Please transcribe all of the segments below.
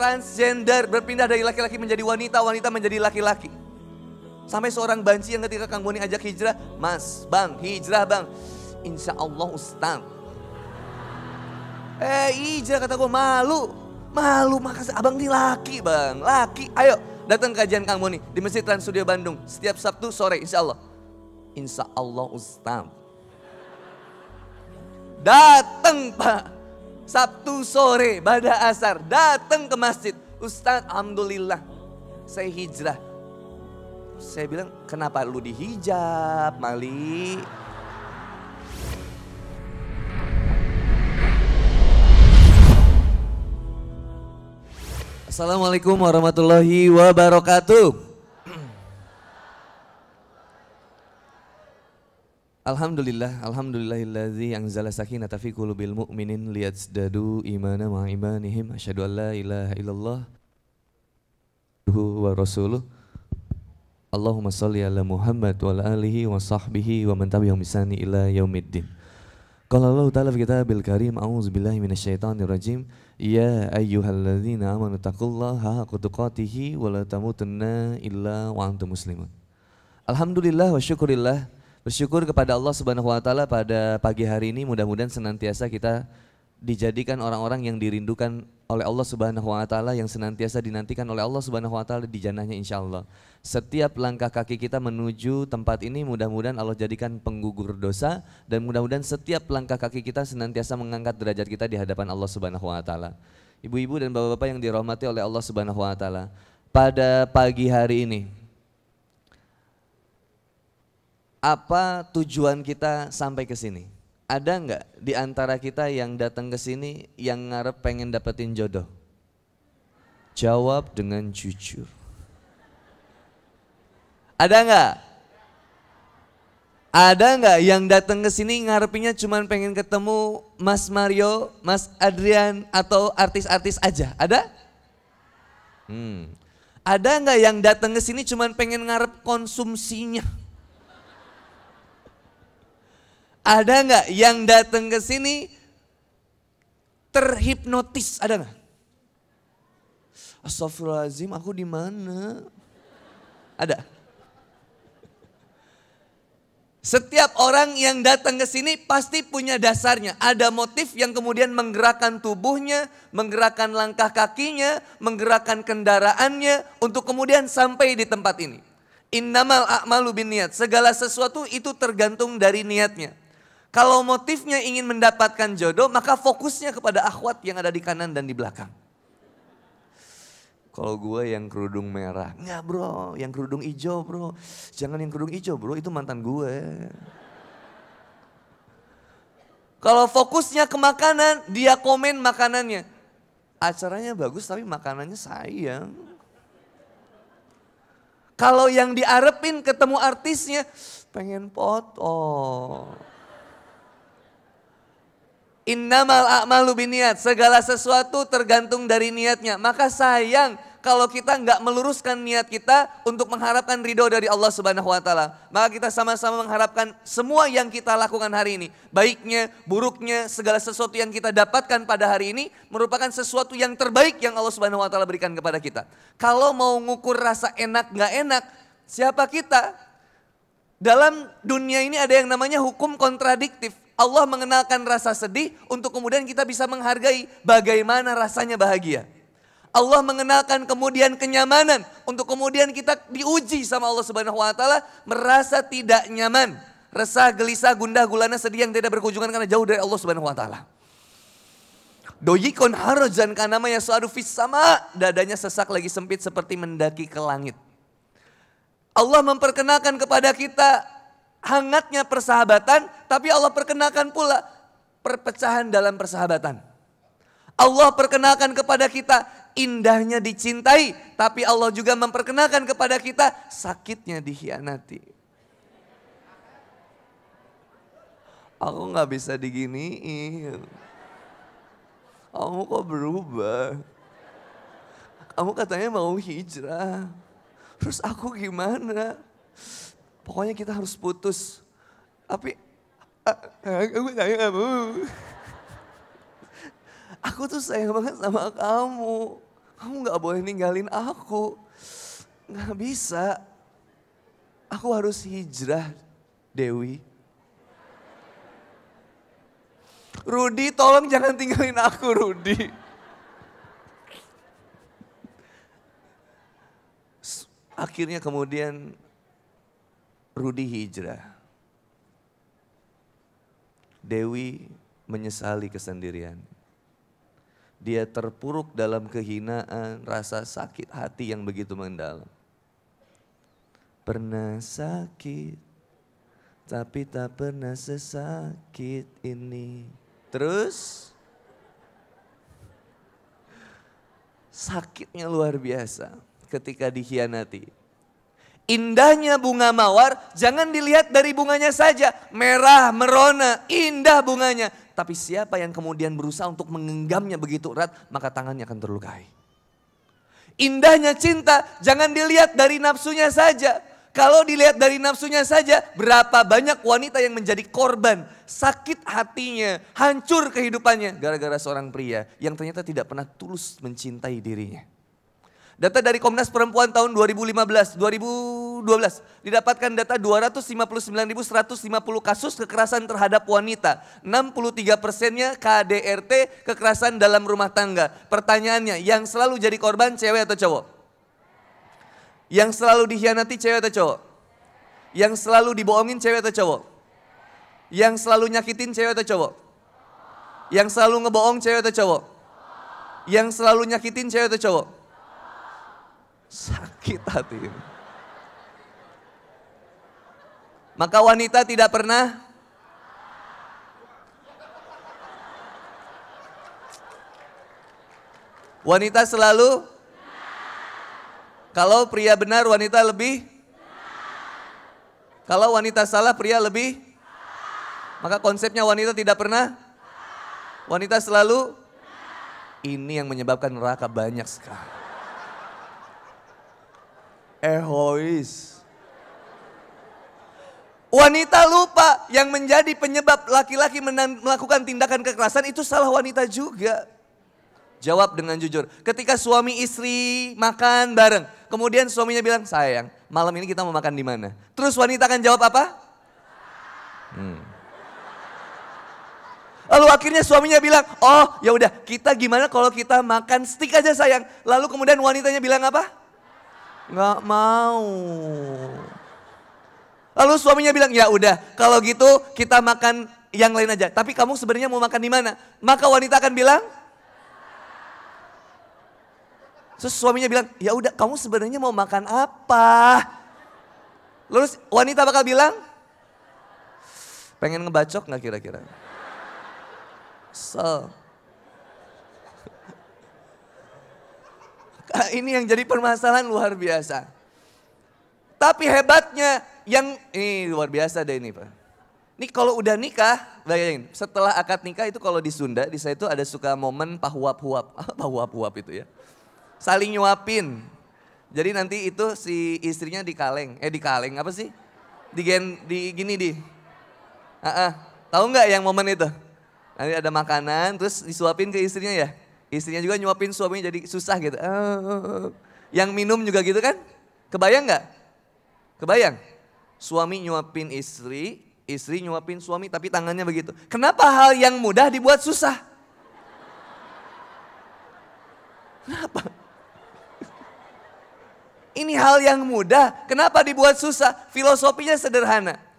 transgender, berpindah dari laki-laki menjadi wanita, wanita menjadi laki-laki. Sampai seorang banci yang ketika Kang Boni ajak hijrah, Mas, Bang, hijrah Bang. Insya Allah Ustaz. Eh hijrah kata gue malu. Malu makasih abang ini laki bang, laki. Ayo datang kajian Kang Boni di Masjid Trans Studio Bandung. Setiap Sabtu sore insya Allah. Insya Allah Ustaz. Datang Pak. Sabtu sore, pada asar. Datang ke masjid. Ustaz, Alhamdulillah. Saya hijrah. Saya bilang, kenapa lu dihijab, Mali? Assalamualaikum warahmatullahi wabarakatuh. Alhamdulillah, alhamdulillahilladzi anzala sakinata fi qulubil mu'minin liyazdadu imana ma imanihim asyhadu an la ilaha illallah wa rasuluh. Allahumma salli ala Muhammad wa ala alihi wa sahbihi wa man tabi'ahum bisani ila yaumiddin. Qala Allah Ta'ala fi kitabil karim a'udzu billahi minasyaitonir rajim ya ayyuhalladzina amanu taqullaha haqqa tuqatih wa la tamutunna illa wa antum muslimun. Alhamdulillah wa syukurillah Bersyukur kepada Allah Subhanahu wa taala pada pagi hari ini mudah-mudahan senantiasa kita dijadikan orang-orang yang dirindukan oleh Allah Subhanahu wa taala yang senantiasa dinantikan oleh Allah Subhanahu wa taala di jannahnya insyaallah. Setiap langkah kaki kita menuju tempat ini mudah-mudahan Allah jadikan penggugur dosa dan mudah-mudahan setiap langkah kaki kita senantiasa mengangkat derajat kita di hadapan Allah Subhanahu wa taala. Ibu-ibu dan bapak-bapak yang dirahmati oleh Allah Subhanahu wa taala. Pada pagi hari ini apa tujuan kita sampai ke sini? Ada nggak di antara kita yang datang ke sini yang ngarep pengen dapetin jodoh? Jawab dengan jujur. Ada nggak? Ada nggak yang datang ke sini ngarepinya cuma pengen ketemu Mas Mario, Mas Adrian atau artis-artis aja? Ada? Hmm. Ada nggak yang datang ke sini cuma pengen ngarep konsumsinya? Ada nggak yang datang ke sini terhipnotis? Ada nggak? Astagfirullahaladzim, aku di mana? Ada. Setiap orang yang datang ke sini pasti punya dasarnya. Ada motif yang kemudian menggerakkan tubuhnya, menggerakkan langkah kakinya, menggerakkan kendaraannya untuk kemudian sampai di tempat ini. Innamal a'malu bin niat. Segala sesuatu itu tergantung dari niatnya. Kalau motifnya ingin mendapatkan jodoh, maka fokusnya kepada akhwat yang ada di kanan dan di belakang. Kalau gue yang kerudung merah, enggak bro, yang kerudung hijau bro. Jangan yang kerudung hijau bro, itu mantan gue. Kalau fokusnya ke makanan, dia komen makanannya. Acaranya bagus tapi makanannya sayang. Kalau yang diarepin ketemu artisnya, pengen foto. Innamal a'malu biniat. Segala sesuatu tergantung dari niatnya. Maka sayang kalau kita nggak meluruskan niat kita untuk mengharapkan ridho dari Allah Subhanahu wa taala. Maka kita sama-sama mengharapkan semua yang kita lakukan hari ini, baiknya, buruknya, segala sesuatu yang kita dapatkan pada hari ini merupakan sesuatu yang terbaik yang Allah Subhanahu wa taala berikan kepada kita. Kalau mau ngukur rasa enak nggak enak, siapa kita? Dalam dunia ini ada yang namanya hukum kontradiktif. Allah mengenalkan rasa sedih untuk kemudian kita bisa menghargai bagaimana rasanya bahagia. Allah mengenalkan kemudian kenyamanan untuk kemudian kita diuji sama Allah Subhanahu wa taala merasa tidak nyaman, resah, gelisah, gundah, gulana, sedih yang tidak berkunjungan karena jauh dari Allah Subhanahu wa taala. Doyikon harajan karena maya suadu sama dadanya sesak lagi sempit seperti mendaki ke langit. Allah memperkenalkan kepada kita hangatnya persahabatan, tapi Allah perkenalkan pula perpecahan dalam persahabatan. Allah perkenalkan kepada kita indahnya dicintai, tapi Allah juga memperkenalkan kepada kita sakitnya dikhianati. Aku nggak bisa diginiin. Kamu kok berubah? Kamu katanya mau hijrah. Terus aku gimana? Pokoknya kita harus putus. Tapi aku sayang kamu. Aku tuh sayang banget sama kamu. Kamu gak boleh ninggalin aku. Gak bisa. Aku harus hijrah, Dewi. Rudi tolong jangan tinggalin aku Rudi. Akhirnya kemudian Rudi hijrah. Dewi menyesali kesendirian. Dia terpuruk dalam kehinaan, rasa sakit hati yang begitu mendalam. Pernah sakit, tapi tak pernah sesakit ini. Terus, sakitnya luar biasa ketika dikhianati. Indahnya bunga mawar jangan dilihat dari bunganya saja. Merah, merona, indah bunganya. Tapi siapa yang kemudian berusaha untuk menggenggamnya begitu erat, maka tangannya akan terlukai. Indahnya cinta jangan dilihat dari nafsunya saja. Kalau dilihat dari nafsunya saja, berapa banyak wanita yang menjadi korban, sakit hatinya, hancur kehidupannya gara-gara seorang pria yang ternyata tidak pernah tulus mencintai dirinya. Data dari Komnas Perempuan tahun 2015, 2012 didapatkan data 259.150 kasus kekerasan terhadap wanita. 63 persennya KDRT kekerasan dalam rumah tangga. Pertanyaannya, yang selalu jadi korban cewek atau cowok? Yang selalu dikhianati cewek atau cowok? Yang selalu dibohongin cewek atau cowok? Yang selalu nyakitin cewek atau cowok? Yang selalu ngebohong cewek atau cowok? Yang selalu nyakitin cewek atau cowok? Sakit hati. Maka wanita tidak pernah Wanita selalu Kalau pria benar wanita lebih Kalau wanita salah pria lebih Maka konsepnya wanita tidak pernah Wanita selalu Ini yang menyebabkan neraka banyak sekali egois. Wanita lupa yang menjadi penyebab laki-laki melakukan tindakan kekerasan itu salah wanita juga. Jawab dengan jujur. Ketika suami istri makan bareng, kemudian suaminya bilang, "Sayang, malam ini kita mau makan di mana?" Terus wanita akan jawab apa? Hmm. Lalu akhirnya suaminya bilang, "Oh, ya udah, kita gimana kalau kita makan steak aja sayang?" Lalu kemudian wanitanya bilang apa? Nggak mau. Lalu suaminya bilang, ya udah kalau gitu kita makan yang lain aja. Tapi kamu sebenarnya mau makan di mana? Maka wanita akan bilang, Terus suaminya bilang, ya udah kamu sebenarnya mau makan apa? Lalu wanita bakal bilang, pengen ngebacok nggak kira-kira? So, ini yang jadi permasalahan luar biasa. Tapi hebatnya yang ini luar biasa deh ini Pak. Ini kalau udah nikah, bayangin setelah akad nikah itu kalau di Sunda, di saya itu ada suka momen pahuap-huap. pahuap-huap itu ya. Saling nyuapin. Jadi nanti itu si istrinya di kaleng, eh di kaleng apa sih? Di gen, di gini di. Uh -uh. Tahu nggak yang momen itu? Nanti ada makanan terus disuapin ke istrinya ya. Istrinya juga nyuapin suaminya jadi susah gitu. Uh, yang minum juga gitu kan? Kebayang nggak? Kebayang? Suami nyuapin istri, istri nyuapin suami tapi tangannya begitu. Kenapa hal yang mudah dibuat susah? Kenapa? Ini hal yang mudah, kenapa dibuat susah? Filosofinya sederhana.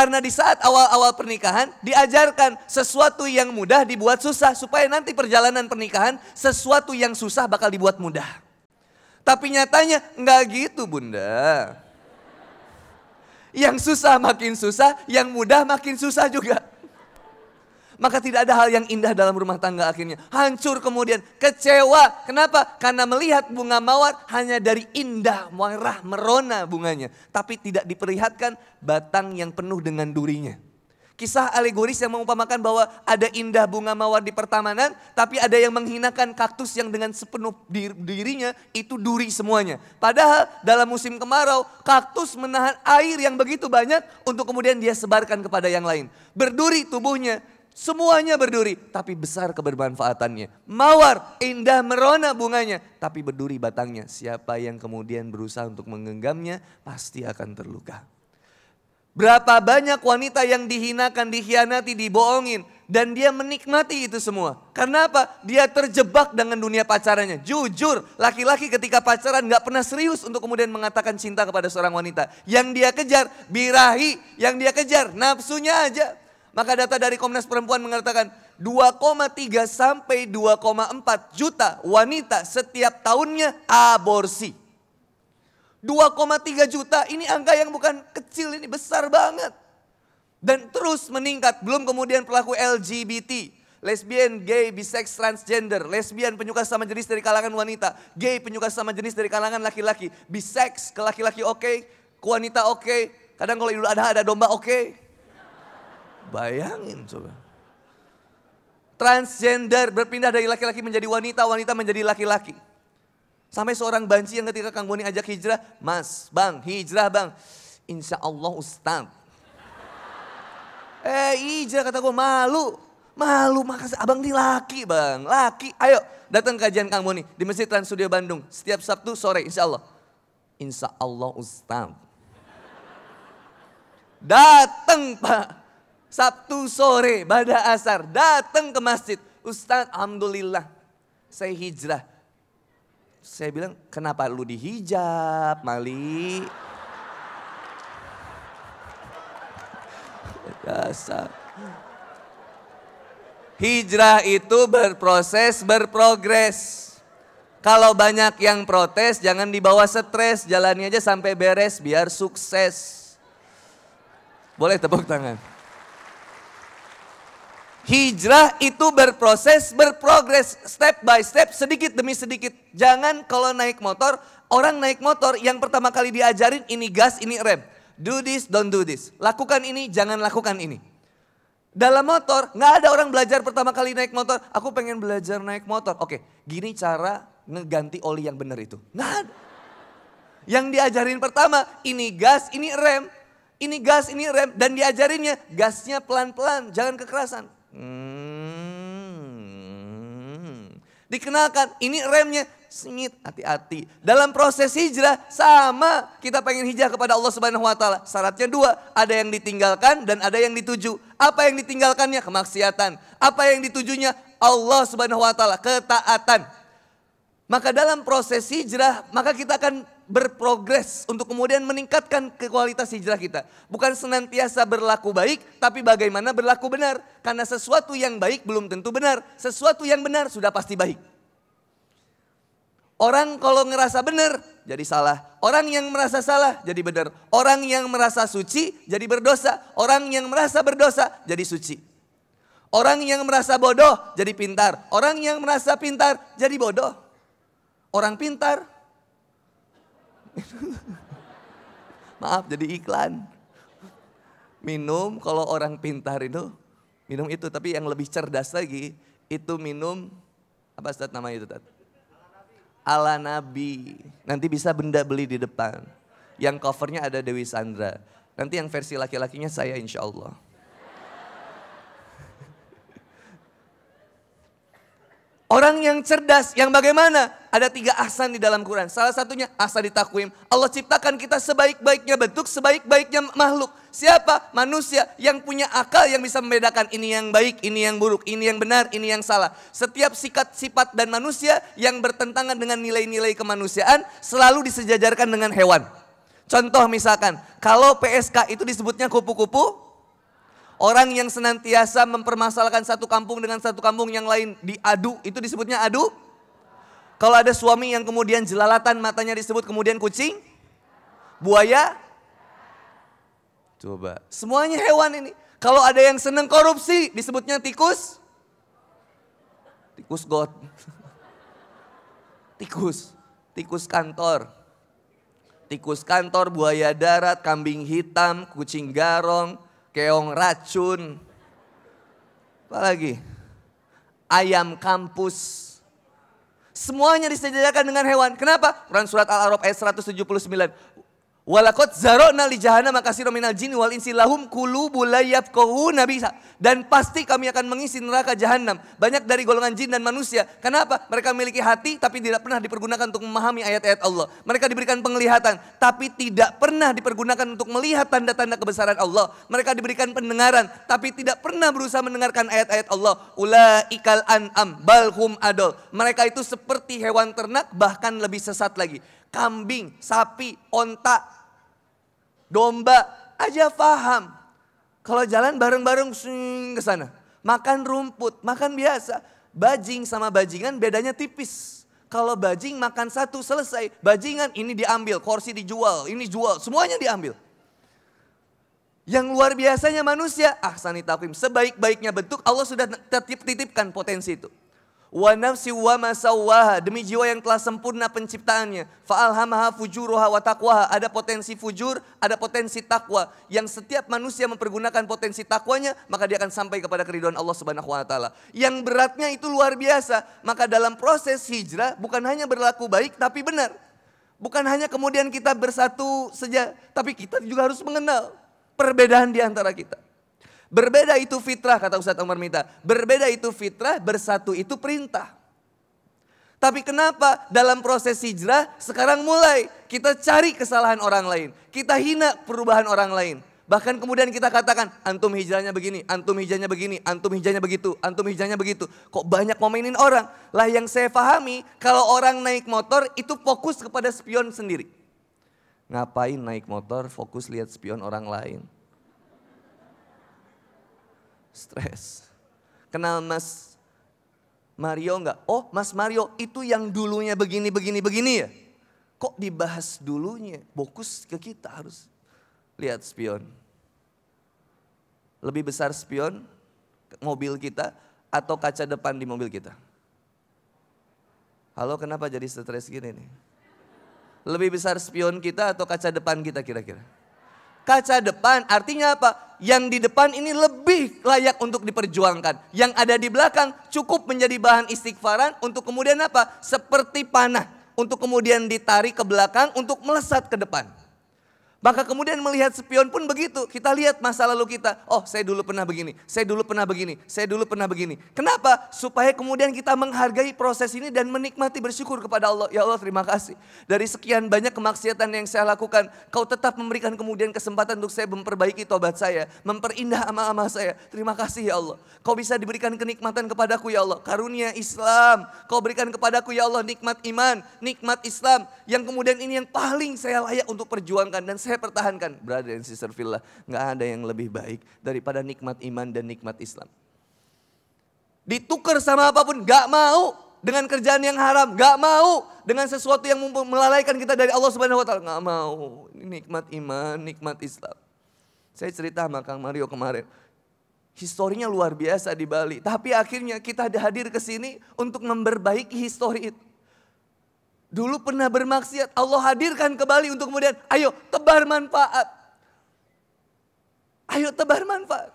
Karena di saat awal-awal pernikahan diajarkan sesuatu yang mudah dibuat susah supaya nanti perjalanan pernikahan sesuatu yang susah bakal dibuat mudah. Tapi nyatanya enggak gitu bunda. Yang susah makin susah, yang mudah makin susah juga. Maka tidak ada hal yang indah dalam rumah tangga akhirnya. Hancur kemudian, kecewa. Kenapa? Karena melihat bunga mawar hanya dari indah, merah, merona bunganya. Tapi tidak diperlihatkan batang yang penuh dengan durinya. Kisah alegoris yang mengumpamakan bahwa ada indah bunga mawar di pertamanan, tapi ada yang menghinakan kaktus yang dengan sepenuh dirinya itu duri semuanya. Padahal dalam musim kemarau, kaktus menahan air yang begitu banyak untuk kemudian dia sebarkan kepada yang lain. Berduri tubuhnya, Semuanya berduri, tapi besar kebermanfaatannya. Mawar, indah merona bunganya, tapi berduri batangnya. Siapa yang kemudian berusaha untuk menggenggamnya, pasti akan terluka. Berapa banyak wanita yang dihinakan, dikhianati, dibohongin. Dan dia menikmati itu semua. Karena apa? Dia terjebak dengan dunia pacarannya. Jujur, laki-laki ketika pacaran gak pernah serius untuk kemudian mengatakan cinta kepada seorang wanita. Yang dia kejar, birahi. Yang dia kejar, nafsunya aja. Maka data dari Komnas Perempuan mengatakan 2,3 sampai 2,4 juta wanita setiap tahunnya aborsi. 2,3 juta ini angka yang bukan kecil ini besar banget. Dan terus meningkat belum kemudian pelaku LGBT, lesbian, gay, bisex, transgender, lesbian penyuka sama jenis dari kalangan wanita, gay penyuka sama jenis dari kalangan laki-laki, bisex ke laki-laki oke, okay, ke wanita oke, okay. kadang kalau idul adha ada domba oke, okay. Bayangin coba. Transgender berpindah dari laki-laki menjadi wanita, wanita menjadi laki-laki. Sampai seorang banci yang ketika Kang Boni ajak hijrah, mas, bang, hijrah bang. Insya Allah Ustaz. Eh hijrah kata gue malu. Malu, makasih abang ini laki bang, laki. Ayo datang kajian Kang Boni di Masjid Trans Studio Bandung. Setiap Sabtu sore insya Allah. Insya Allah Ustaz. Datang pak. Sabtu sore, pada asar, datang ke masjid. Ustadz, Alhamdulillah, saya hijrah. Saya bilang, kenapa lu dihijab, Mali? Dasar. Hijrah itu berproses, berprogres. Kalau banyak yang protes, jangan dibawa stres, jalani aja sampai beres biar sukses. Boleh tepuk tangan. Hijrah itu berproses, berprogres, step by step, sedikit demi sedikit. Jangan kalau naik motor, orang naik motor yang pertama kali diajarin ini gas, ini rem. Do this, don't do this. Lakukan ini, jangan lakukan ini. Dalam motor, nggak ada orang belajar pertama kali naik motor. Aku pengen belajar naik motor. Oke, gini cara ngeganti oli yang benar itu. Ada. Yang diajarin pertama, ini gas, ini rem. Ini gas, ini rem. Dan diajarinnya, gasnya pelan-pelan, jangan kekerasan. Hmm. Dikenalkan, ini remnya sengit, hati-hati. Dalam proses hijrah sama kita pengen hijrah kepada Allah Subhanahu wa taala. Syaratnya dua, ada yang ditinggalkan dan ada yang dituju. Apa yang ditinggalkannya? Kemaksiatan. Apa yang ditujunya? Allah Subhanahu wa taala, ketaatan. Maka dalam proses hijrah, maka kita akan berprogres untuk kemudian meningkatkan kualitas hijrah kita. Bukan senantiasa berlaku baik, tapi bagaimana berlaku benar. Karena sesuatu yang baik belum tentu benar. Sesuatu yang benar sudah pasti baik. Orang kalau ngerasa benar jadi salah. Orang yang merasa salah jadi benar. Orang yang merasa suci jadi berdosa. Orang yang merasa berdosa jadi suci. Orang yang merasa bodoh jadi pintar. Orang yang merasa pintar jadi bodoh. Orang pintar Maaf jadi iklan. Minum kalau orang pintar itu minum itu tapi yang lebih cerdas lagi itu minum apa Ustaz nama itu Tat? Ala Nabi. Nanti bisa benda beli di depan. Yang covernya ada Dewi Sandra. Nanti yang versi laki-lakinya saya insya Allah. Orang yang cerdas, yang bagaimana? Ada tiga ahsan di dalam Quran. Salah satunya ahsan di takwim. Allah ciptakan kita sebaik-baiknya bentuk, sebaik-baiknya makhluk. Siapa? Manusia yang punya akal yang bisa membedakan ini yang baik, ini yang buruk, ini yang benar, ini yang salah. Setiap sikat sifat dan manusia yang bertentangan dengan nilai-nilai kemanusiaan selalu disejajarkan dengan hewan. Contoh misalkan, kalau PSK itu disebutnya kupu-kupu, Orang yang senantiasa mempermasalahkan satu kampung dengan satu kampung yang lain diadu, itu disebutnya adu. Kalau ada suami yang kemudian jelalatan matanya disebut kemudian kucing, buaya. Coba, semuanya hewan ini. Kalau ada yang senang korupsi disebutnya tikus. Tikus god. Tikus, tikus kantor. Tikus kantor, buaya darat, kambing hitam, kucing garong, keong racun. Apa lagi? Ayam kampus. Semuanya disejajarkan dengan hewan. Kenapa? Quran surat Al-A'raf ayat 179. Walakot zarokna li jahannam makasiro minal jin wal insi lahum kulubu la yafqahuna bisa. Dan pasti kami akan mengisi neraka jahanam. Banyak dari golongan jin dan manusia. Kenapa? Mereka memiliki hati tapi tidak pernah dipergunakan untuk memahami ayat-ayat Allah. Mereka diberikan penglihatan tapi tidak pernah dipergunakan untuk melihat tanda-tanda kebesaran Allah. Mereka diberikan pendengaran tapi tidak pernah berusaha mendengarkan ayat-ayat Allah. Ulaikal an'am balhum adol. Mereka itu seperti hewan ternak bahkan lebih sesat lagi kambing, sapi, onta, domba aja paham. Kalau jalan bareng-bareng ke sana. Makan rumput, makan biasa. Bajing sama bajingan bedanya tipis. Kalau bajing makan satu selesai, bajingan ini diambil, kursi dijual, ini jual, semuanya diambil. Yang luar biasanya manusia, ah sanitapim, sebaik-baiknya bentuk Allah sudah titip-titipkan potensi itu wa nafsi wa masawaha demi jiwa yang telah sempurna penciptaannya. Fa'alhamaha fujuruha wa taqwaha. Ada potensi fujur ada potensi takwa yang setiap manusia mempergunakan potensi takwanya maka dia akan sampai kepada keriduan Allah Subhanahu wa taala. Yang beratnya itu luar biasa. Maka dalam proses hijrah bukan hanya berlaku baik tapi benar. Bukan hanya kemudian kita bersatu saja tapi kita juga harus mengenal perbedaan di antara kita Berbeda itu fitrah kata Ustadz Umar Mita. Berbeda itu fitrah, bersatu itu perintah. Tapi kenapa dalam proses hijrah sekarang mulai kita cari kesalahan orang lain. Kita hina perubahan orang lain. Bahkan kemudian kita katakan antum hijrahnya begini, antum hijrahnya begini, antum hijrahnya begitu, antum hijrahnya begitu. Kok banyak ngomenin orang? Lah yang saya pahami kalau orang naik motor itu fokus kepada spion sendiri. Ngapain naik motor fokus lihat spion orang lain? Stres. Kenal Mas Mario enggak? Oh Mas Mario itu yang dulunya begini, begini, begini ya? Kok dibahas dulunya? Fokus ke kita harus. Lihat spion. Lebih besar spion mobil kita atau kaca depan di mobil kita? Halo kenapa jadi stres gini nih? Lebih besar spion kita atau kaca depan kita kira-kira? Kaca depan artinya apa? Yang di depan ini lebih layak untuk diperjuangkan. Yang ada di belakang cukup menjadi bahan istighfaran untuk kemudian apa? Seperti panah. Untuk kemudian ditarik ke belakang untuk melesat ke depan. Maka kemudian melihat spion pun begitu. Kita lihat masa lalu kita. Oh saya dulu pernah begini, saya dulu pernah begini, saya dulu pernah begini. Kenapa? Supaya kemudian kita menghargai proses ini dan menikmati bersyukur kepada Allah. Ya Allah terima kasih. Dari sekian banyak kemaksiatan yang saya lakukan. Kau tetap memberikan kemudian kesempatan untuk saya memperbaiki tobat saya. Memperindah amal-amal saya. Terima kasih ya Allah. Kau bisa diberikan kenikmatan kepadaku ya Allah. Karunia Islam. Kau berikan kepadaku ya Allah nikmat iman, nikmat Islam. Yang kemudian ini yang paling saya layak untuk perjuangkan. Dan saya saya pertahankan. Brother and sister Villa, nggak ada yang lebih baik daripada nikmat iman dan nikmat Islam. Ditukar sama apa pun, nggak mau dengan kerjaan yang haram, nggak mau dengan sesuatu yang melalaikan kita dari Allah Subhanahu Wa Taala, nggak mau. Nikmat iman, nikmat Islam. Saya cerita sama Kang Mario kemarin, historinya luar biasa di Bali. Tapi akhirnya kita hadir ke sini untuk memperbaiki histori itu. Dulu pernah bermaksiat, Allah hadirkan ke Bali untuk kemudian, ayo tebar manfaat. Ayo tebar manfaat.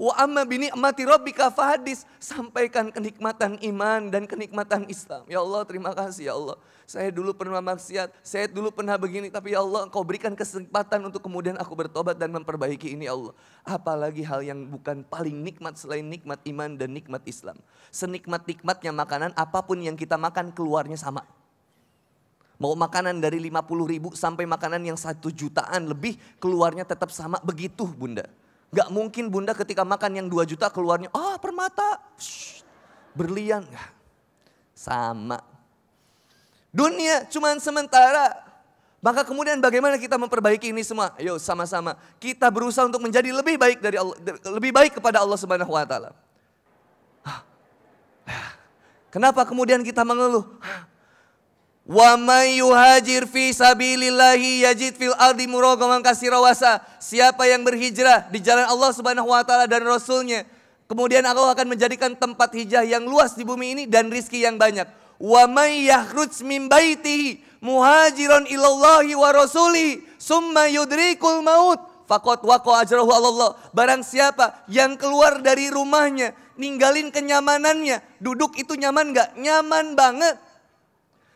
Wa amma bini amati rabbika fahadis. Sampaikan kenikmatan iman dan kenikmatan Islam. Ya Allah terima kasih ya Allah. Saya dulu pernah maksiat, saya dulu pernah begini. Tapi ya Allah engkau berikan kesempatan untuk kemudian aku bertobat dan memperbaiki ini ya Allah. Apalagi hal yang bukan paling nikmat selain nikmat iman dan nikmat Islam. Senikmat-nikmatnya makanan apa pun yang kita makan keluarnya sama. Mau makanan dari 50 ribu sampai makanan yang satu jutaan lebih keluarnya tetap sama begitu bunda. Gak mungkin bunda ketika makan yang 2 juta keluarnya, ah oh, permata, Shh, berlian. Sama. Dunia cuman sementara. Maka kemudian bagaimana kita memperbaiki ini semua? Ayo sama-sama. Kita berusaha untuk menjadi lebih baik dari Allah, lebih baik kepada Allah Subhanahu wa taala. Kenapa kemudian kita mengeluh? Wa may yuhajir fi sabilillahi yajid fil ardi muragaman kasirawasa. Siapa yang berhijrah di jalan Allah Subhanahu wa taala dan rasulnya, kemudian Allah akan menjadikan tempat hijrah yang luas di bumi ini dan rizki yang banyak. Wa may yakhruj min baitihi muhajiran ilallahi wa rasuli summa yudrikul maut faqad waqa ajrahu Allah. Barang siapa yang keluar dari rumahnya, ninggalin kenyamanannya, duduk itu nyaman enggak? Nyaman banget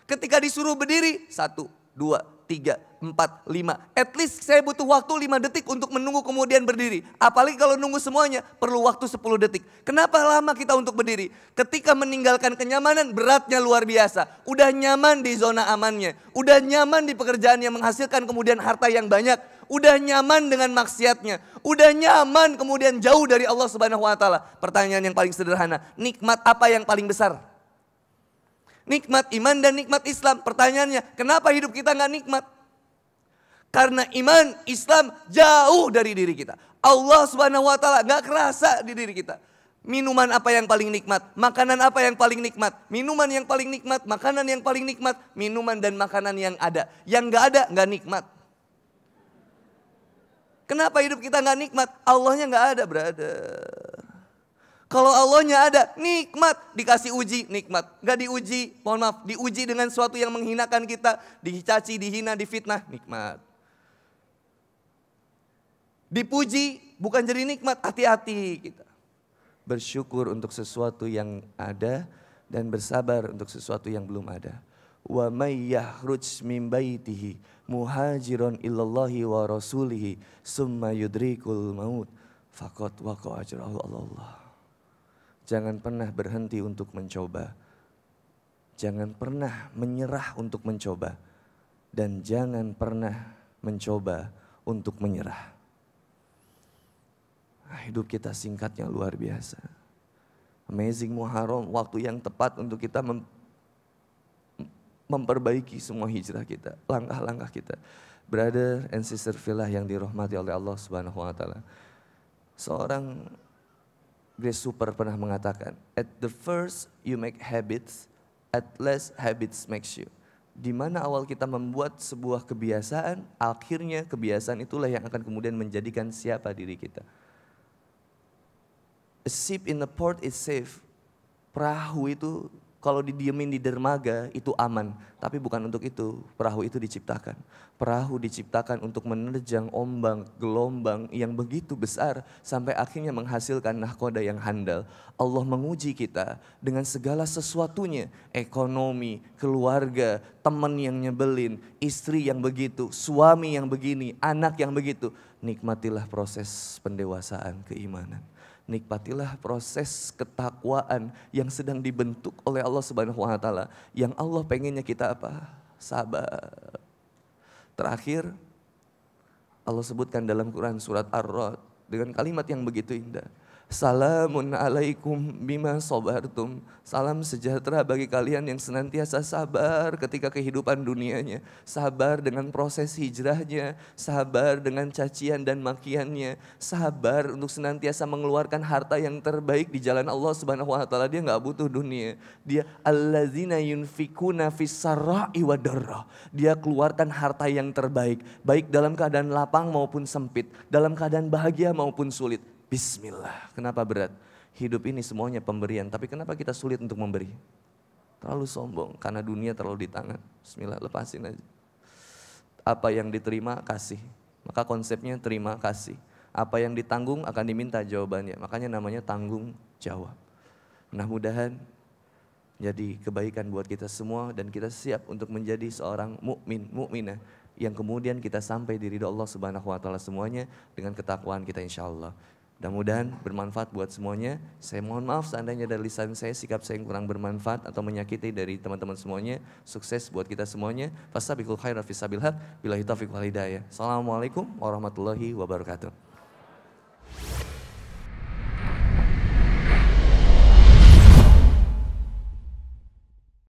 Ketika disuruh berdiri, satu, dua, tiga, empat, lima. At least saya butuh waktu lima detik untuk menunggu kemudian berdiri. Apalagi kalau nunggu semuanya perlu waktu sepuluh detik. Kenapa lama kita untuk berdiri? Ketika meninggalkan kenyamanan beratnya luar biasa. Udah nyaman di zona amannya. Udah nyaman di pekerjaan yang menghasilkan kemudian harta yang banyak. Udah nyaman dengan maksiatnya. Udah nyaman kemudian jauh dari Allah subhanahu wa ta'ala. Pertanyaan yang paling sederhana. Nikmat apa yang paling besar? Nikmat iman dan nikmat Islam. Pertanyaannya, kenapa hidup kita nggak nikmat? Karena iman Islam jauh dari diri kita. Allah subhanahu wa ta'ala nggak kerasa di diri kita. Minuman apa yang paling nikmat? Makanan apa yang paling nikmat? Minuman yang paling nikmat, makanan yang paling nikmat, minuman dan makanan yang ada. Yang nggak ada nggak nikmat. Kenapa hidup kita nggak nikmat? Allahnya nggak ada, brother. Kalau Allahnya ada, nikmat. Dikasih uji, nikmat. Gak diuji, mohon maaf. Diuji dengan sesuatu yang menghinakan kita. Dicaci, dihina, difitnah, nikmat. Dipuji, bukan jadi nikmat. Hati-hati kita. Bersyukur untuk sesuatu yang ada dan bersabar untuk sesuatu yang belum ada. Wa may yahruj min baitihi muhajiron illallahi wa rasulihi summa yudrikul maut faqad waqa ajrahu Allah. Jangan pernah berhenti untuk mencoba. Jangan pernah menyerah untuk mencoba. Dan jangan pernah mencoba untuk menyerah. Nah, hidup kita singkatnya luar biasa. Amazing Muharram, waktu yang tepat untuk kita mem memperbaiki semua hijrah kita, langkah-langkah kita. Brother and sister filah yang dirahmati oleh Allah Subhanahu wa taala. Seorang Grace Super pernah mengatakan, at the first you make habits, at last habits makes you. Di mana awal kita membuat sebuah kebiasaan, akhirnya kebiasaan itulah yang akan kemudian menjadikan siapa diri kita. A ship in the port is safe. Perahu itu kalau didiemin di dermaga itu aman, tapi bukan untuk itu perahu itu diciptakan. Perahu diciptakan untuk menerjang ombang, gelombang yang begitu besar sampai akhirnya menghasilkan nahkoda yang handal. Allah menguji kita dengan segala sesuatunya, ekonomi, keluarga, teman yang nyebelin, istri yang begitu, suami yang begini, anak yang begitu. Nikmatilah proses pendewasaan keimanan nikmatilah proses ketakwaan yang sedang dibentuk oleh Allah Subhanahu wa taala. Yang Allah pengennya kita apa? Sabar. Terakhir Allah sebutkan dalam Quran surat Ar-Ra'd dengan kalimat yang begitu indah. Salamun alaikum bima sobartum. Salam sejahtera bagi kalian yang senantiasa sabar ketika kehidupan dunianya. Sabar dengan proses hijrahnya. Sabar dengan cacian dan makiannya. Sabar untuk senantiasa mengeluarkan harta yang terbaik di jalan Allah subhanahu wa ta'ala. Dia nggak butuh dunia. Dia allazina yunfikuna fissara'i wa Dia keluarkan harta yang terbaik. Baik dalam keadaan lapang maupun sempit. Dalam keadaan bahagia maupun sulit Bismillah. Kenapa berat? Hidup ini semuanya pemberian, tapi kenapa kita sulit untuk memberi? Terlalu sombong, karena dunia terlalu di tangan. Bismillah, lepasin aja. Apa yang diterima, kasih. Maka konsepnya terima kasih. Apa yang ditanggung akan diminta jawabannya. Makanya namanya tanggung jawab. Nah mudahan jadi kebaikan buat kita semua dan kita siap untuk menjadi seorang mukmin, mukminah yang kemudian kita sampai di ridho Allah Subhanahu wa taala semuanya dengan ketakwaan kita insyaallah. Mudah-mudahan bermanfaat buat semuanya. Saya mohon maaf seandainya dari lisan saya sikap saya yang kurang bermanfaat atau menyakiti dari teman-teman semuanya. Sukses buat kita semuanya. Fastabiqul khaira fi sabil Bila Billahi taufiq wal hidayah. Assalamualaikum warahmatullahi wabarakatuh.